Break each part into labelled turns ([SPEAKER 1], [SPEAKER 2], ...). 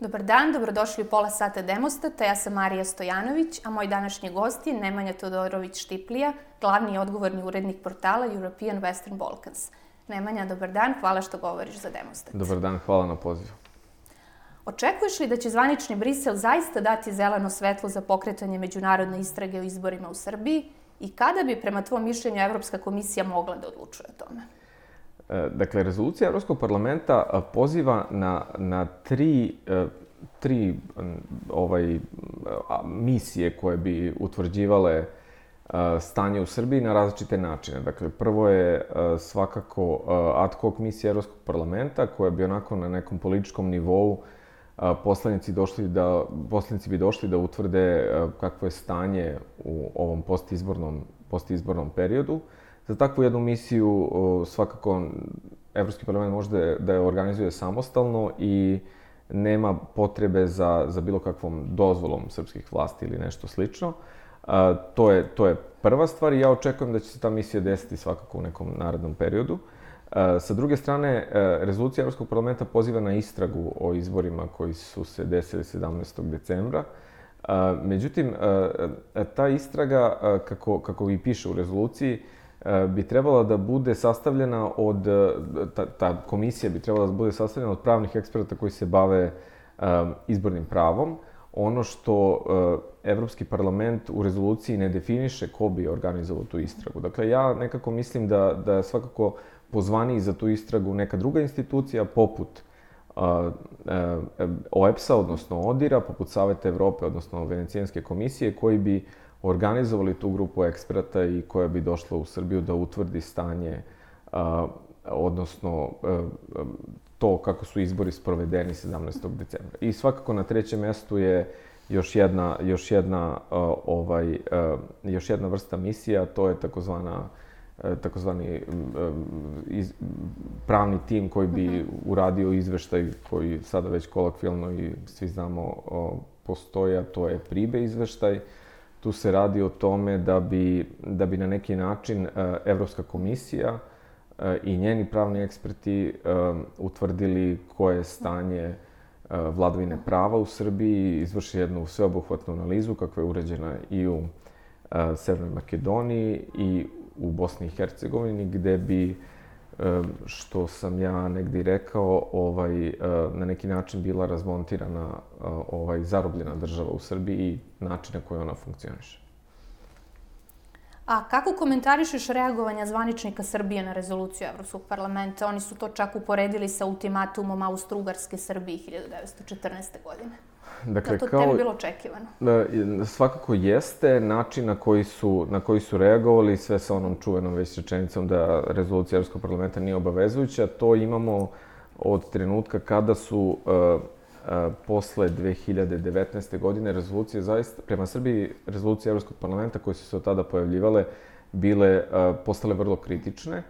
[SPEAKER 1] Dobar dan, dobrodošli u pola sata Demostata. Ja sam Marija Stojanović, a moj današnji gost je Nemanja Todorović-Štiplija, glavni i odgovorni urednik portala European Western Balkans. Nemanja, dobar dan, hvala što govoriš za Demostat.
[SPEAKER 2] Dobar dan, hvala na pozivu.
[SPEAKER 1] Očekuješ li da će zvanični Brisel zaista dati zeleno svetlo za pokretanje međunarodne istrage o izborima u Srbiji i kada bi, prema tvom mišljenju, Evropska komisija mogla da odlučuje o tome?
[SPEAKER 2] E, dakle, rezolucija Evropskog parlamenta poziva na, na tri, e, tri ovaj, misije koje bi utvrđivale stanje u Srbiji na različite načine. Dakle, prvo je svakako ad hoc misija Evropskog parlamenta koja bi onako na nekom političkom nivou poslanici, došli da, poslanici bi došli da utvrde kakvo je stanje u ovom postizbornom, postizbornom periodu. Za takvu jednu misiju svakako Evropski parlament može da, da je organizuje samostalno i nema potrebe za, za bilo kakvom dozvolom srpskih vlasti ili nešto slično. A, to, je, to je prva stvar i ja očekujem da će se ta misija desiti svakako u nekom narednom periodu. A, sa druge strane, a, rezolucija Evropskog parlamenta poziva na istragu o izborima koji su se desili 17. decembra. A, međutim, a, ta istraga, a, kako, kako i piše u rezoluciji, bi trebala da bude sastavljena od, ta, ta komisija bi trebala da bude sastavljena od pravnih eksperta koji se bave um, izbornim pravom. Ono što uh, Evropski parlament u rezoluciji ne definiše ko bi organizovao tu istragu. Dakle, ja nekako mislim da, da svakako pozvani za tu istragu neka druga institucija, poput uh, uh, OEPS-a, odnosno ODIR-a, poput Saveta Evrope, odnosno Venecijanske komisije, koji bi organizovali tu grupu eksperata i koja bi došla u Srbiju da utvrdi stanje, a, odnosno a, to kako su izbori sprovedeni 17. decembra. I svakako na trećem mestu je još jedna, još jedna, a, ovaj, a, još jedna vrsta misija, to je takozvana takozvani iz, pravni tim koji bi mhm. uradio izveštaj koji sada već kolokvijalno i svi znamo postoje, a to je pribe izveštaj. Tu se radi o tome da bi, da bi na neki način uh, Evropska komisija uh, i njeni pravni eksperti uh, utvrdili koje je stanje vladavine prava u Srbiji, izvrši jednu sveobuhvatnu analizu kakva je uređena i u Severnoj Makedoniji i u Bosni i Hercegovini, gde bi što sam ja negdje rekao, ovaj, na neki način bila razmontirana ovaj, zarobljena država u Srbiji i način na koji ona funkcioniše.
[SPEAKER 1] A kako komentarišeš reagovanja zvaničnika Srbije na rezoluciju Evropskog parlamenta? Oni su to čak uporedili sa ultimatumom Austro-Ugarske Srbije 1914. godine. Dakle, da to kao, tebi bilo očekivano?
[SPEAKER 2] Da, svakako jeste način na koji su, na koji su reagovali, sve sa onom čuvenom već rečenicom da rezolucija Evropskog parlamenta nije obavezujuća. To imamo od trenutka kada su uh, uh, posle 2019. godine rezolucije zaista, prema Srbiji, rezolucije Evropskog parlamenta koje su se od tada pojavljivale, bile, uh, postale vrlo kritične.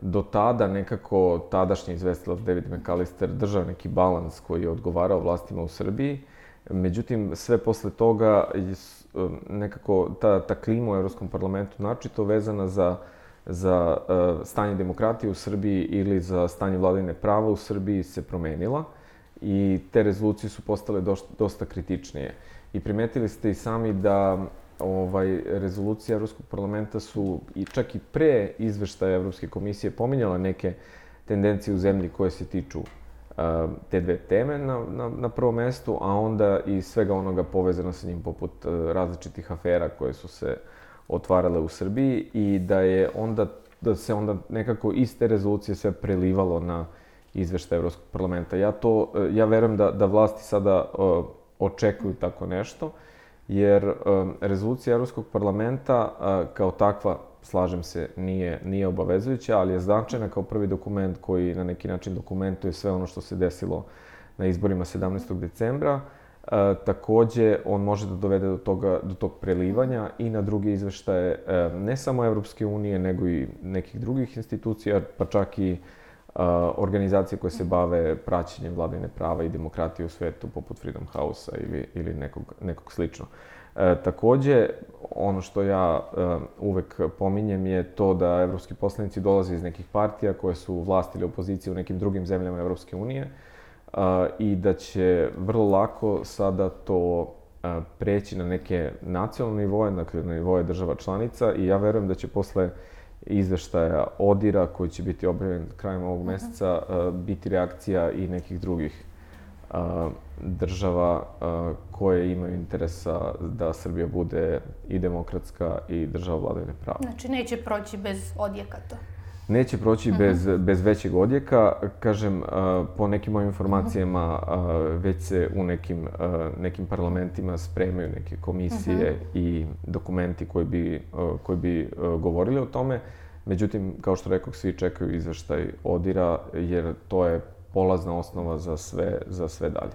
[SPEAKER 2] Do tada nekako tadašnji izvestilac David McAllister držao neki balans koji je odgovarao vlastima u Srbiji Međutim, sve posle toga um, nekako ta, ta klima u Evropskom parlamentu načito vezana za, za uh, stanje demokratije u Srbiji ili za stanje vladine prava u Srbiji se promenila i te rezolucije su postale dosta, dosta kritičnije. I primetili ste i sami da ovaj, rezolucije Evropskog parlamenta su i čak i pre izveštaja Evropske komisije pominjala neke tendencije u zemlji koje se tiču te dve teme na, na, na prvom mestu, a onda i svega onoga povezano sa njim, poput e, različitih afera koje su se otvarale u Srbiji i da je onda da se onda nekako iz te rezolucije sve prelivalo na izveštaj Evropskog parlamenta. Ja to, e, ja verujem da, da vlasti sada uh, očekuju tako nešto, jer rezolucija Evropskog parlamenta kao takva slažem se, nije, nije obavezujuća, ali je značajna kao prvi dokument koji na neki način dokumentuje sve ono što se desilo na izborima 17. decembra. E, takođe, on može da dovede do, toga, do tog prelivanja i na druge izveštaje, e, ne samo Evropske unije, nego i nekih drugih institucija, pa čak i e, organizacije koje se bave praćenjem vladine prava i demokratije u svetu, poput Freedom House-a ili, ili nekog, nekog slično. Takođe, ono što ja e, uvek pominjem je to da evropski poslanici dolaze iz nekih partija koje su vlast ili opozicija u nekim drugim zemljama Evropske unije. E, i da će vrlo lako sada to preći na neke nacionalne nivoje, dakle na nivoje država članica i ja verujem da će posle izveštaja ODIRA koji će biti objavljen krajem ovog mhm. meseca biti reakcija i nekih drugih država koje imaju interesa da Srbija bude i demokratska i država vladavine prava.
[SPEAKER 1] Znači neće proći bez odjeka to?
[SPEAKER 2] Neće proći uh mhm. -huh. bez, bez većeg odjeka. Kažem, po nekim mojim informacijama već se u nekim, nekim parlamentima spremaju neke komisije uh mhm. -huh. i dokumenti koji bi, koji bi govorili o tome. Međutim, kao što rekao, svi čekaju izveštaj Odira, jer to je polazna osnova za sve, za sve dalje.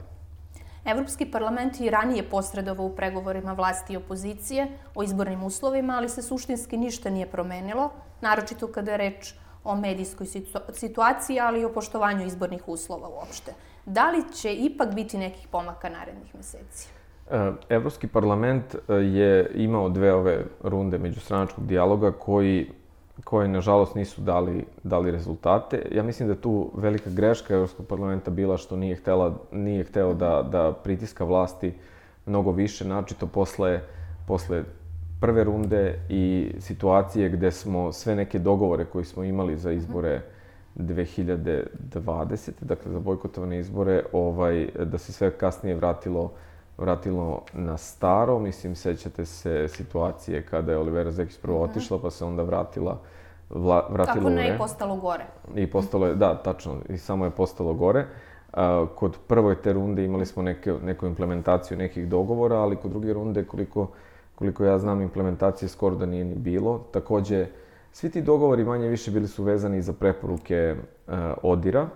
[SPEAKER 1] Evropski parlament i ranije posredovao u pregovorima vlasti i opozicije o izbornim uslovima, ali se suštinski ništa nije promenilo, naročito kada je reč o medijskoj situaciji, ali i o poštovanju izbornih uslova uopšte. Da li će ipak biti nekih pomaka narednih meseci?
[SPEAKER 2] E, Evropski parlament e, je imao dve ove runde međustranačkog dijaloga koji koje nažalost nisu dali, dali rezultate. Ja mislim da tu velika greška Evropskog parlamenta bila što nije, htela, nije hteo da, da pritiska vlasti mnogo više, načito posle, posle prve runde i situacije gde smo sve neke dogovore koje smo imali za izbore 2020. dakle za bojkotovane izbore, ovaj, da se sve kasnije vratilo vratilo na staro. Mislim, sećate se situacije kada je Olivera Zekić prvo mhm. otišla, pa se onda vratila vla, vratila
[SPEAKER 1] Tako ne, i postalo gore.
[SPEAKER 2] I postalo je, da, tačno, i samo je postalo gore. A, kod prvoj te runde imali smo neke, neku implementaciju nekih dogovora, ali kod druge runde, koliko, koliko ja znam, implementacije skoro da nije ni bilo. Takođe, svi ti dogovori manje više bili su vezani za preporuke uh, Odira,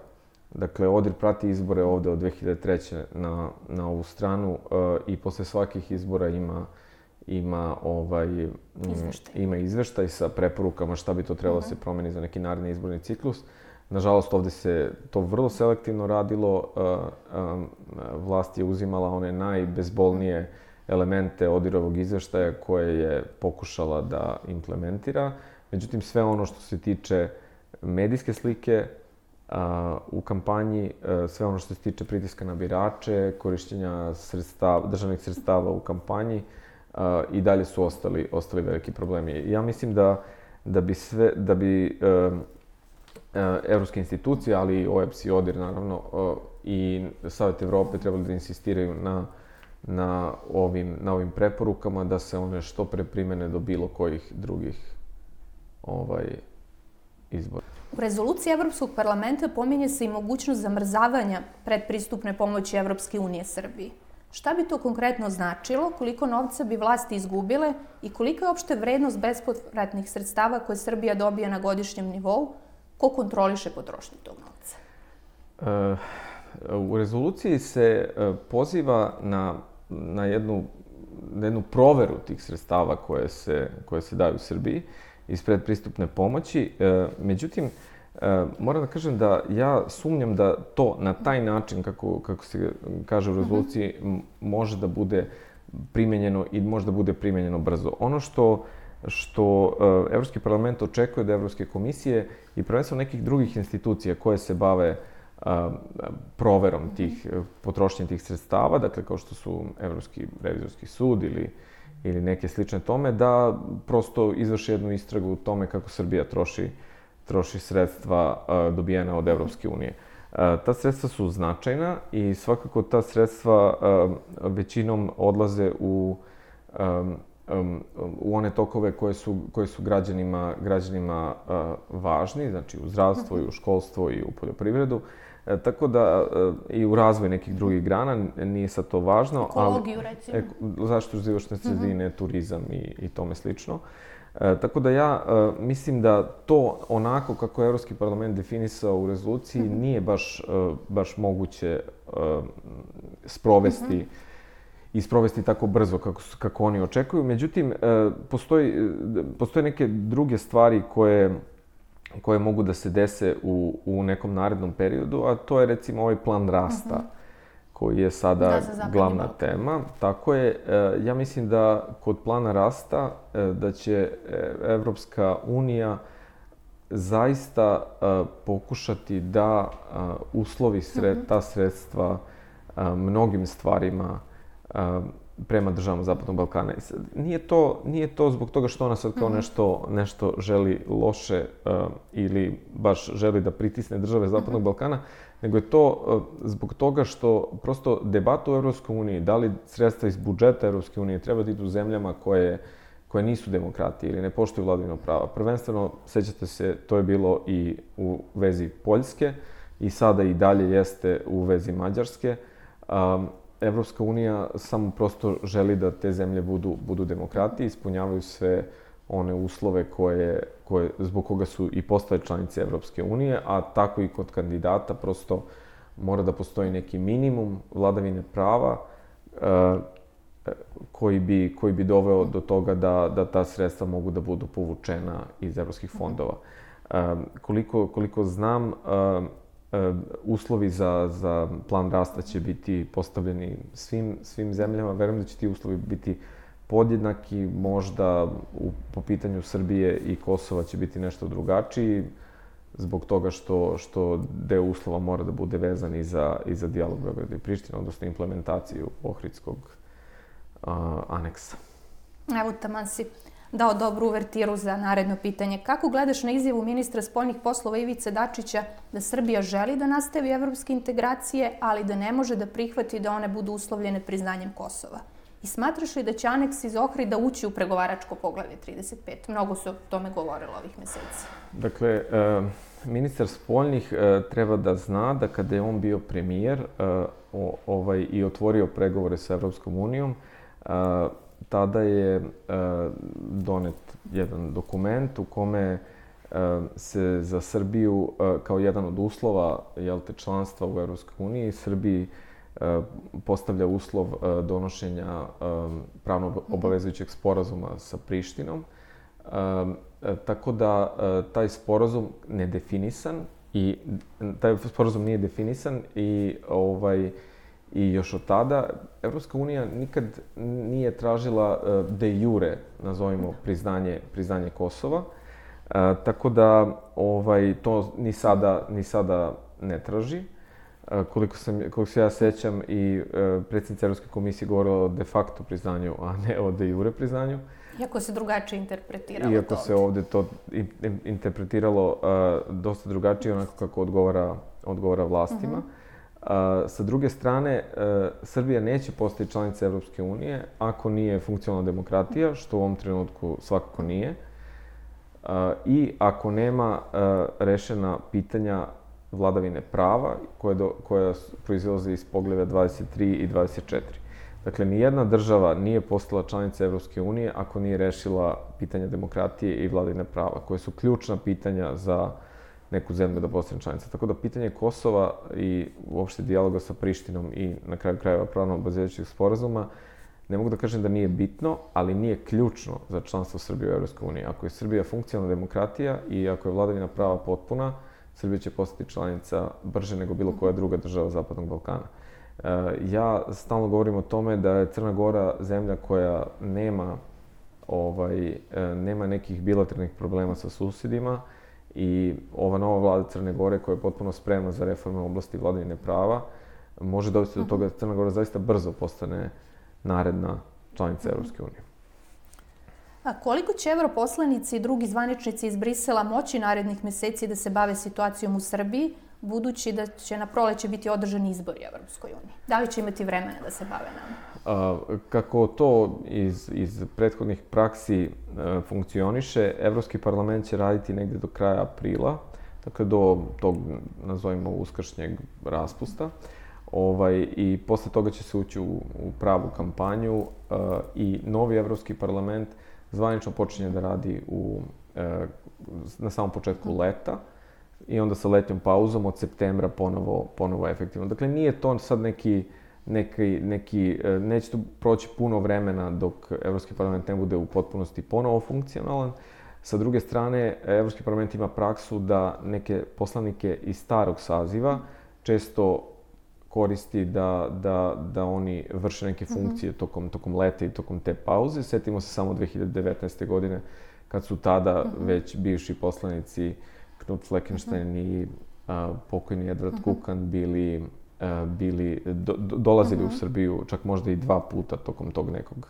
[SPEAKER 2] Dakle, Odir prati izbore ovde od 2003. na, na ovu stranu uh, i posle svakih izbora ima ima ovaj mm, izveštaj. ima izveštaj sa preporukama šta bi to trebalo uh -huh. se promeni za neki naredni izborni ciklus. Nažalost, ovde se to vrlo selektivno radilo. Uh, um, vlast je uzimala one najbezbolnije elemente Odirovog izveštaja koje je pokušala da implementira. Međutim, sve ono što se tiče medijske slike, u kampanji sve ono što se tiče pritiska na birače, korišćenja sredstava, državnih sredstava u kampanji i dalje su ostali, ostali veliki problemi. Ja mislim da, da bi sve, da bi evropske institucije, ali i OEPS i ODIR naravno i Savet Evrope trebali da insistiraju na na ovim, na ovim preporukama da se one što pre primene do bilo kojih drugih ovaj, izbora.
[SPEAKER 1] U rezoluciji Evropskog parlamenta pominje se i mogućnost zamrzavanja predpristupne pomoći Evropske unije Srbiji. Šta bi to konkretno značilo, koliko novca bi vlasti izgubile i kolika je opšte vrednost bespovratnih sredstava koje Srbija dobija na godišnjem nivou? Ko kontroliše potrošnju tog novca?
[SPEAKER 2] U rezoluciji se e, poziva na, na, jednu, na jednu proveru tih sredstava koje se, koje se daju u Srbiji iz predpristupne pomoći. E, međutim, e, moram da kažem da ja sumnjam da to na taj način, kako, kako se kaže u rezoluciji, mm -hmm. može da bude primenjeno i može da bude primenjeno brzo. Ono što što uh, Evropski parlament očekuje od Evropske komisije i prvenstveno nekih drugih institucija koje se bave uh, proverom tih, potrošnje tih sredstava, dakle kao što su Evropski revizorski sud ili ili neke slične tome, da prosto izvrši jednu istragu u tome kako Srbija troši, troši sredstva uh, dobijena od Evropske unije. Uh, ta sredstva su značajna i svakako ta sredstva uh, većinom odlaze u um, u one tokove koje su, koje su građanima, građanima uh, važni, znači u zdravstvo i u školstvo i u poljoprivredu. E, tako da e, i u razvoj nekih drugih grana nije sad to važno.
[SPEAKER 1] Ekologiju, ali, recimo. Ek,
[SPEAKER 2] zaštitu životne mhm. sredine, mm -hmm. turizam i, i tome slično. E, tako da ja e, mislim da to onako kako je Evropski parlament definisao u rezoluciji mm -hmm. nije baš, e, baš moguće e, sprovesti mm -hmm i sprovesti tako brzo kako, kako oni očekuju. Međutim, e, postoji, e, postoje neke druge stvari koje koje mogu da se dese u, u nekom narednom periodu, a to je recimo ovaj plan rasta, mhm. -huh. koji je sada da, glavna bok. tema. Tako je, e, ja mislim da kod plana rasta, e, da će e, Evropska unija zaista pokušati da uslovi sred, mm -hmm. ta sredstva mnogim stvarima prema državama Zapadnog Balkana. Nije to, nije to zbog toga što ona sad kao mhm. nešto, nešto želi loše uh, ili baš želi da pritisne države Zapadnog mm -hmm. Balkana, nego je to uh, zbog toga što prosto debatu u Evropskoj uniji, da li sredstva iz budžeta Evropske unije treba da idu zemljama koje, koje nisu demokratije ili ne poštuju vladavino prava. Prvenstveno, sećate se, to je bilo i u vezi Poljske i sada i dalje jeste u vezi Mađarske. Um, Evropska unija samo prosto želi da te zemlje budu, budu demokratije, ispunjavaju sve one uslove koje, koje, zbog koga su i postale članice Evropske unije, a tako i kod kandidata prosto mora da postoji neki minimum vladavine prava uh, koji bi, koji bi doveo do toga da, da ta sredstva mogu da budu povučena iz evropskih fondova. Uh, koliko, koliko znam, E, uslovi za, za plan rasta će biti postavljeni svim, svim zemljama. Verujem da će ti uslovi biti podjednaki, možda u, po pitanju Srbije i Kosova će biti nešto drugačiji, zbog toga što, što deo uslova mora da bude vezan i za, i za dijalog Beograda i Priština, odnosno implementaciju Ohridskog a, aneksa.
[SPEAKER 1] Evo, taman si dao dobru uvertiru za naredno pitanje. Kako gledaš na izjavu ministra spoljnih poslova Ivice Dačića da Srbija želi da nastavi evropske integracije, ali da ne može da prihvati da one budu uslovljene priznanjem Kosova? I smatraš li da će aneks iz Ohrida ući u pregovaračko poglavlje 35? Mnogo se o tome govorilo ovih meseci.
[SPEAKER 2] Dakle, e, ministar spoljnih e, treba da zna da kada je on bio premijer e, ovaj, i otvorio pregovore sa Evropskom unijom, tada je e, donet jedan dokument u kome e, se za Srbiju e, kao jedan od uslova jel te, članstva u Evropskoj uniji Srbiji e, postavlja uslov e, donošenja e, pravno mhm. obavezujućeg sporazuma sa Prištinom. Tako da e, taj sporazum nedefinisan i taj sporazum nije definisan i ovaj I još od tada Evropska unija nikad nije tražila e, de jure, nazovimo, priznanje, priznanje Kosova. E, tako da ovaj, to ni sada, ni sada ne traži. E, koliko, sam, koliko se ja sećam i e, predsjednica Evropske komisije govorila o de facto priznanju, a ne o de jure priznanju.
[SPEAKER 1] Iako se drugačije interpretiralo
[SPEAKER 2] Iako to se ovde to interpretiralo uh, dosta drugačije, onako kako odgovara, odgovara vlastima. Uh -huh. A, sa druge strane, e, Srbija neće postati članica Evropske unije ako nije funkcionalna demokratija, što u ovom trenutku svakako nije, a, i ako nema a, rešena pitanja vladavine prava koje do, koja proizilaze iz pogleda 23 i 24. Dakle, nijedna država nije postala članica Evropske unije ako nije rešila pitanja demokratije i vladavine prava, koje su ključna pitanja za neku zemlju da postane članica. Tako da pitanje Kosova i uopšte dijaloga sa Prištinom i na kraju krajeva pravno obavezujućih sporazuma ne mogu da kažem da nije bitno, ali nije ključno za članstvo Srbije u EU. Ako je Srbija funkcionalna demokratija i ako je vladavina prava potpuna, Srbija će postati članica brže nego bilo koja druga država Zapadnog Balkana. E, ja stalno govorim o tome da je Crna Gora zemlja koja nema ovaj, e, nema nekih bilateralnih problema sa susjedima, i ova nova vlada Crne Gore koja je potpuno spremna za reforme u oblasti vladavine prava može dovesti do toga da Crna Gora zaista brzo postane naredna članica mhm. Evropske unije.
[SPEAKER 1] A koliko će evroposlanici i drugi zvaničnici iz Brisela moći narednih meseci da se bave situacijom u Srbiji, budući da će na proleće biti održani izbori u Evropskoj uniji? Da li će imati vremena da se bave nama?
[SPEAKER 2] A, kako to iz, iz prethodnih praksi e, funkcioniše, Evropski parlament će raditi negde do kraja aprila, dakle do tog, nazovimo, uskršnjeg raspusta. Ovaj, I posle toga će se ući u, u pravu kampanju e, i novi Evropski parlament zvanično počinje da radi u, e, na samom početku leta i onda sa letnjom pauzom od septembra ponovo, ponovo efektivno. Dakle, nije to sad neki, neki, neki, e, neće tu proći puno vremena dok Evropski parlament ne bude u potpunosti ponovo funkcionalan. Sa druge strane, Evropski parlament ima praksu da neke poslanike iz starog saziva često koristi da, da, da oni vrše neke mhm. funkcije mm -hmm. tokom, tokom leta i tokom te pauze. Setimo se samo 2019. godine kad su tada mm -hmm. već bivši poslanici Knut Fleckenstein mm -hmm. i a, pokojni Edward mm -hmm. Kukan bili, a, bili do, do, dolazili mm -hmm. u mhm. Srbiju čak možda i dva puta tokom tog nekog,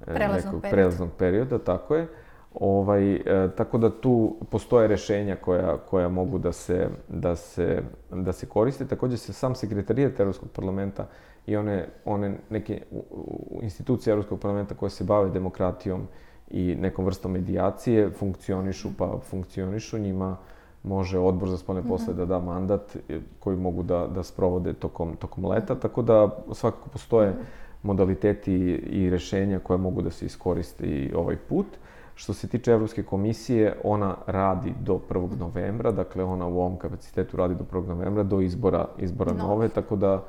[SPEAKER 1] e, prelaznog,
[SPEAKER 2] nekog
[SPEAKER 1] perioda.
[SPEAKER 2] prelaznog perioda, tako je. Ovaj, e, tako da tu postoje rešenja koja, koja mogu da se, da, se, da se koriste. Takođe se sam sekretarijat Evropskog parlamenta i one, one neke institucije Evropskog parlamenta koje se bave demokratijom i nekom vrstom medijacije funkcionišu, pa funkcionišu njima može odbor za spolne posle mm -hmm. da da mandat koji mogu da, da sprovode tokom, tokom leta, tako da svakako postoje mm -hmm. modaliteti i rešenja koje mogu da se iskoriste i ovaj put. Što se tiče Evropske komisije, ona radi do 1. novembra, dakle ona u ovom kapacitetu radi do 1. novembra, do izbora, izbora no. nove, tako da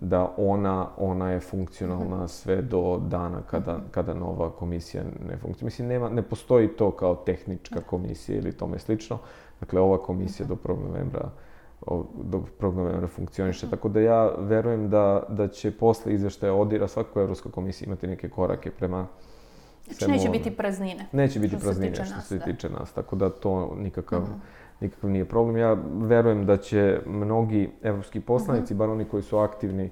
[SPEAKER 2] da ona, ona je funkcionalna sve do dana kada, kada nova komisija ne funkcionira. Mislim, nema, ne postoji to kao tehnička komisija ili tome slično. Dakle, ova komisija do 1. novembra do 1. novembra funkcioniše. Tako da ja verujem da, da će posle izveštaja odira svakako Evropska komisija imati neke korake prema
[SPEAKER 1] Znači neće biti praznine.
[SPEAKER 2] Neće biti praznine što se da. tiče nas, tako da to nikakav, mm -hmm. nikakav nije problem. Ja verujem da će mnogi evropski poslanici, mm -hmm. bar oni koji su aktivni,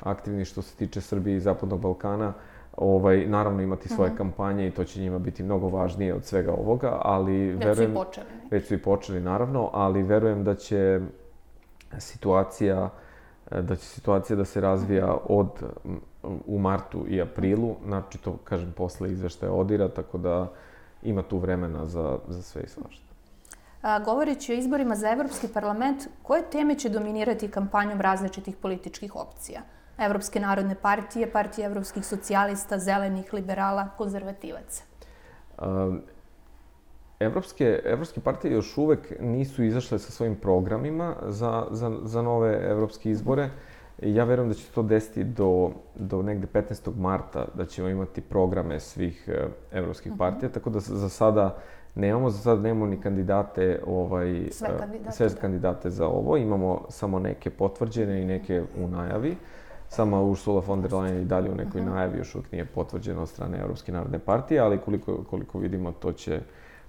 [SPEAKER 2] aktivni što se tiče Srbije i Zapadnog Balkana, ovaj, naravno imati svoje mm -hmm. kampanje i to će njima biti mnogo važnije od svega ovoga, ali
[SPEAKER 1] već
[SPEAKER 2] verujem...
[SPEAKER 1] Već su i počeli.
[SPEAKER 2] Već su i počeli, naravno, ali verujem da će situacija da će situacija da se razvija od u martu i aprilu, znači to, kažem, posle izveštaja odira, tako da ima tu vremena za, za sve i svašta.
[SPEAKER 1] A, govoreći o izborima za Evropski parlament, koje teme će dominirati kampanjom različitih političkih opcija? Evropske narodne partije, partije evropskih socijalista, zelenih, liberala, konzervativaca?
[SPEAKER 2] A, Evropske, evropske partije još uvek nisu izašle sa svojim programima za, za, za nove evropske izbore. Ja verujem da će se to desiti do, do negde 15. marta, da ćemo imati programe svih e, evropskih uh mhm. -huh. partija, tako da za sada nemamo, za sada nemamo ni kandidate, ovaj,
[SPEAKER 1] sve e, kandidate,
[SPEAKER 2] sve da. kandidate za ovo, imamo samo neke potvrđene i neke u najavi. Sama Ursula von der Leyen i dalje u nekoj najavi još uvijek nije potvrđena od strane Evropske narodne partije, ali koliko, koliko vidimo to će,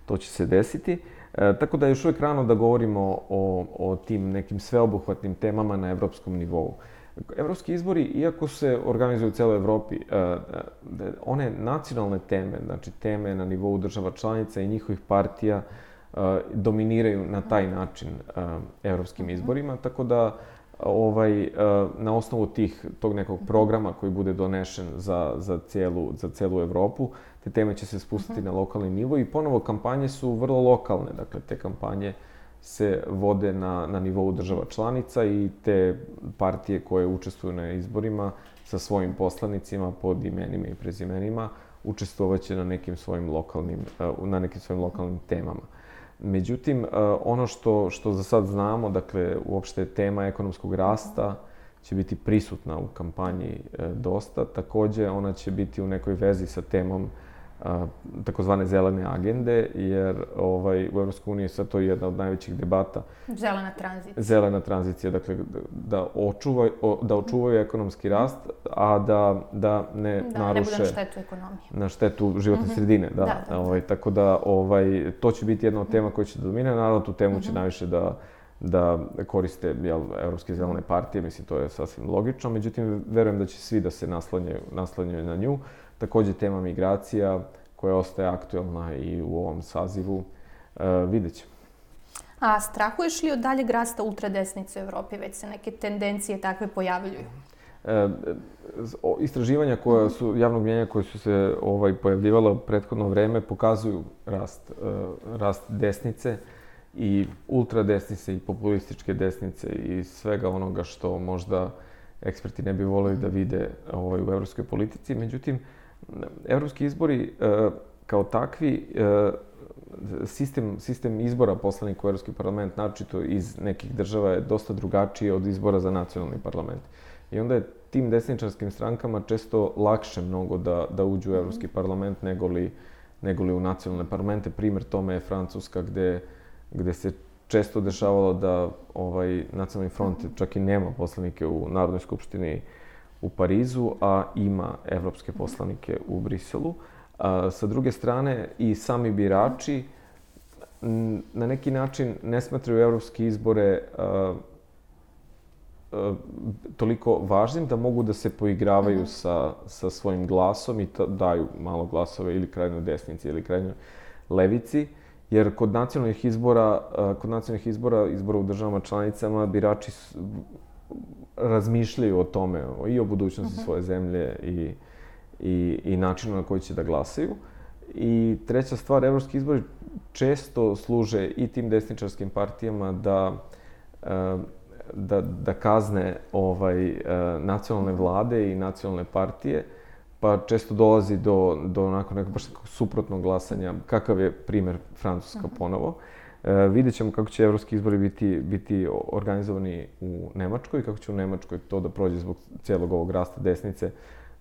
[SPEAKER 2] to će se desiti. E, tako da je još uvijek rano da govorimo o, o tim nekim sveobuhvatnim temama na evropskom nivou. Evropski izbori, iako se organizuju u celoj Evropi, e, e, one nacionalne teme, znači teme na nivou država članica i njihovih partija, e, dominiraju na taj način evropskim mhm. izborima, tako da ovaj, na osnovu tih, tog nekog mhm. programa koji bude donešen za, za, cijelu, za celu Evropu, te teme će se spustiti mhm. na lokalni nivo i ponovo kampanje su vrlo lokalne, dakle te kampanje uh, se vode na, na nivou država članica i te partije koje učestvuju na izborima sa svojim poslanicima pod imenima i prezimenima učestvovaće na nekim svojim lokalnim, eh, na nekim svojim lokalnim temama. Međutim, eh, ono što, što za sad znamo, dakle, uopšte tema ekonomskog rasta će biti prisutna u kampanji eh, dosta. Takođe, ona će biti u nekoj vezi sa temom takozvane zelene agende, jer ovaj, u EU je sad to jedna od najvećih debata.
[SPEAKER 1] Zelena tranzicija.
[SPEAKER 2] Zelena tranzicija, dakle, da, očuvaj, o, da očuvaju ekonomski rast, a da, da ne
[SPEAKER 1] da,
[SPEAKER 2] naruše...
[SPEAKER 1] Da, ne bude na štetu ekonomije.
[SPEAKER 2] Na štetu životne mm -hmm. sredine, da. da, da, ovaj, tako da, ovaj, to će biti jedna od tema koja će da dominira. Naravno, tu temu mm -hmm. će mhm. najviše da da koriste jel, Evropske zelene partije, mislim, to je sasvim logično, međutim, verujem da će svi da se naslanjaju, naslanjaju na nju. Takođe, tema migracija, koja ostaje aktuelna i u ovom sazivu, e, vidjet ćemo.
[SPEAKER 1] A strahuješ li od daljeg rasta ultradesnice u Evropi? Već se neke tendencije takve pojavljuju. E,
[SPEAKER 2] istraživanja koja su, javnog mjenja koje su se ovaj, pojavljivala prethodno vreme pokazuju rast, e, rast desnice i ultradesnice i populističke desnice i svega onoga što možda eksperti ne bi voleli da vide ovaj, u evropskoj politici. Međutim, Evropski izbori e, kao takvi, e, sistem, sistem izbora poslanika u Evropski parlament, naročito iz nekih država, je dosta drugačiji od izbora za nacionalni parlament. I onda je tim desničarskim strankama često lakše mnogo da, da uđu u mhm. Evropski parlament nego li, nego li u nacionalne parlamente. Primer tome je Francuska gde, gde se često dešavalo da ovaj nacionalni front mhm. čak i nema poslanike u Narodnoj skupštini u Parizu, a ima evropske poslanike u Briselu. A, sa druge strane, i sami birači na neki način ne smatraju evropske izbore a, a, toliko važnim da mogu da se poigravaju -hmm. sa, sa svojim glasom i daju malo glasove ili krajnjoj desnici ili krajnjoj levici. Jer kod nacionalnih izbora, kod nacionalnih izbora, izbora u državama članicama, birači razmišljaju o tome, i o budućnosti uh mhm. -huh. svoje zemlje i, i, i načinu na koji će da glasaju. I treća stvar, evropski izbori često služe i tim desničarskim partijama da, da, da kazne ovaj, nacionalne vlade i nacionalne partije, pa često dolazi do, do onako nekog baš suprotnog glasanja, kakav je primer Francuska uh mhm. -huh. ponovo. E, vidjet ćemo kako će evropski izbori biti, biti organizovani u Nemačkoj, kako će u Nemačkoj to da prođe zbog cijelog ovog rasta desnice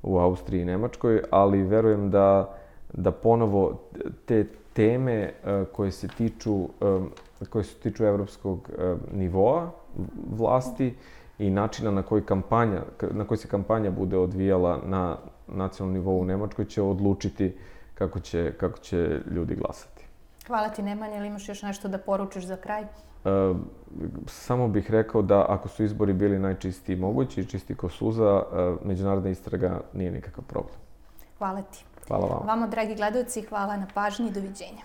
[SPEAKER 2] u Austriji i Nemačkoj, ali verujem da, da ponovo te teme e, koje se tiču, e, koje se tiču evropskog e, nivoa vlasti i načina na koji kampanja, na koji se kampanja bude odvijala na nacionalnom nivou u Nemačkoj će odlučiti kako će, kako će ljudi glasati.
[SPEAKER 1] Hvala ti Nemanja, ili imaš još nešto da poručiš za kraj? E,
[SPEAKER 2] samo bih rekao da ako su izbori bili najčistiji mogući, čisti ko suza, e, međunarodna istraga nije nikakav problem.
[SPEAKER 1] Hvala ti.
[SPEAKER 2] Hvala vam.
[SPEAKER 1] Vama, dragi gledalci, hvala na pažnji i doviđenja.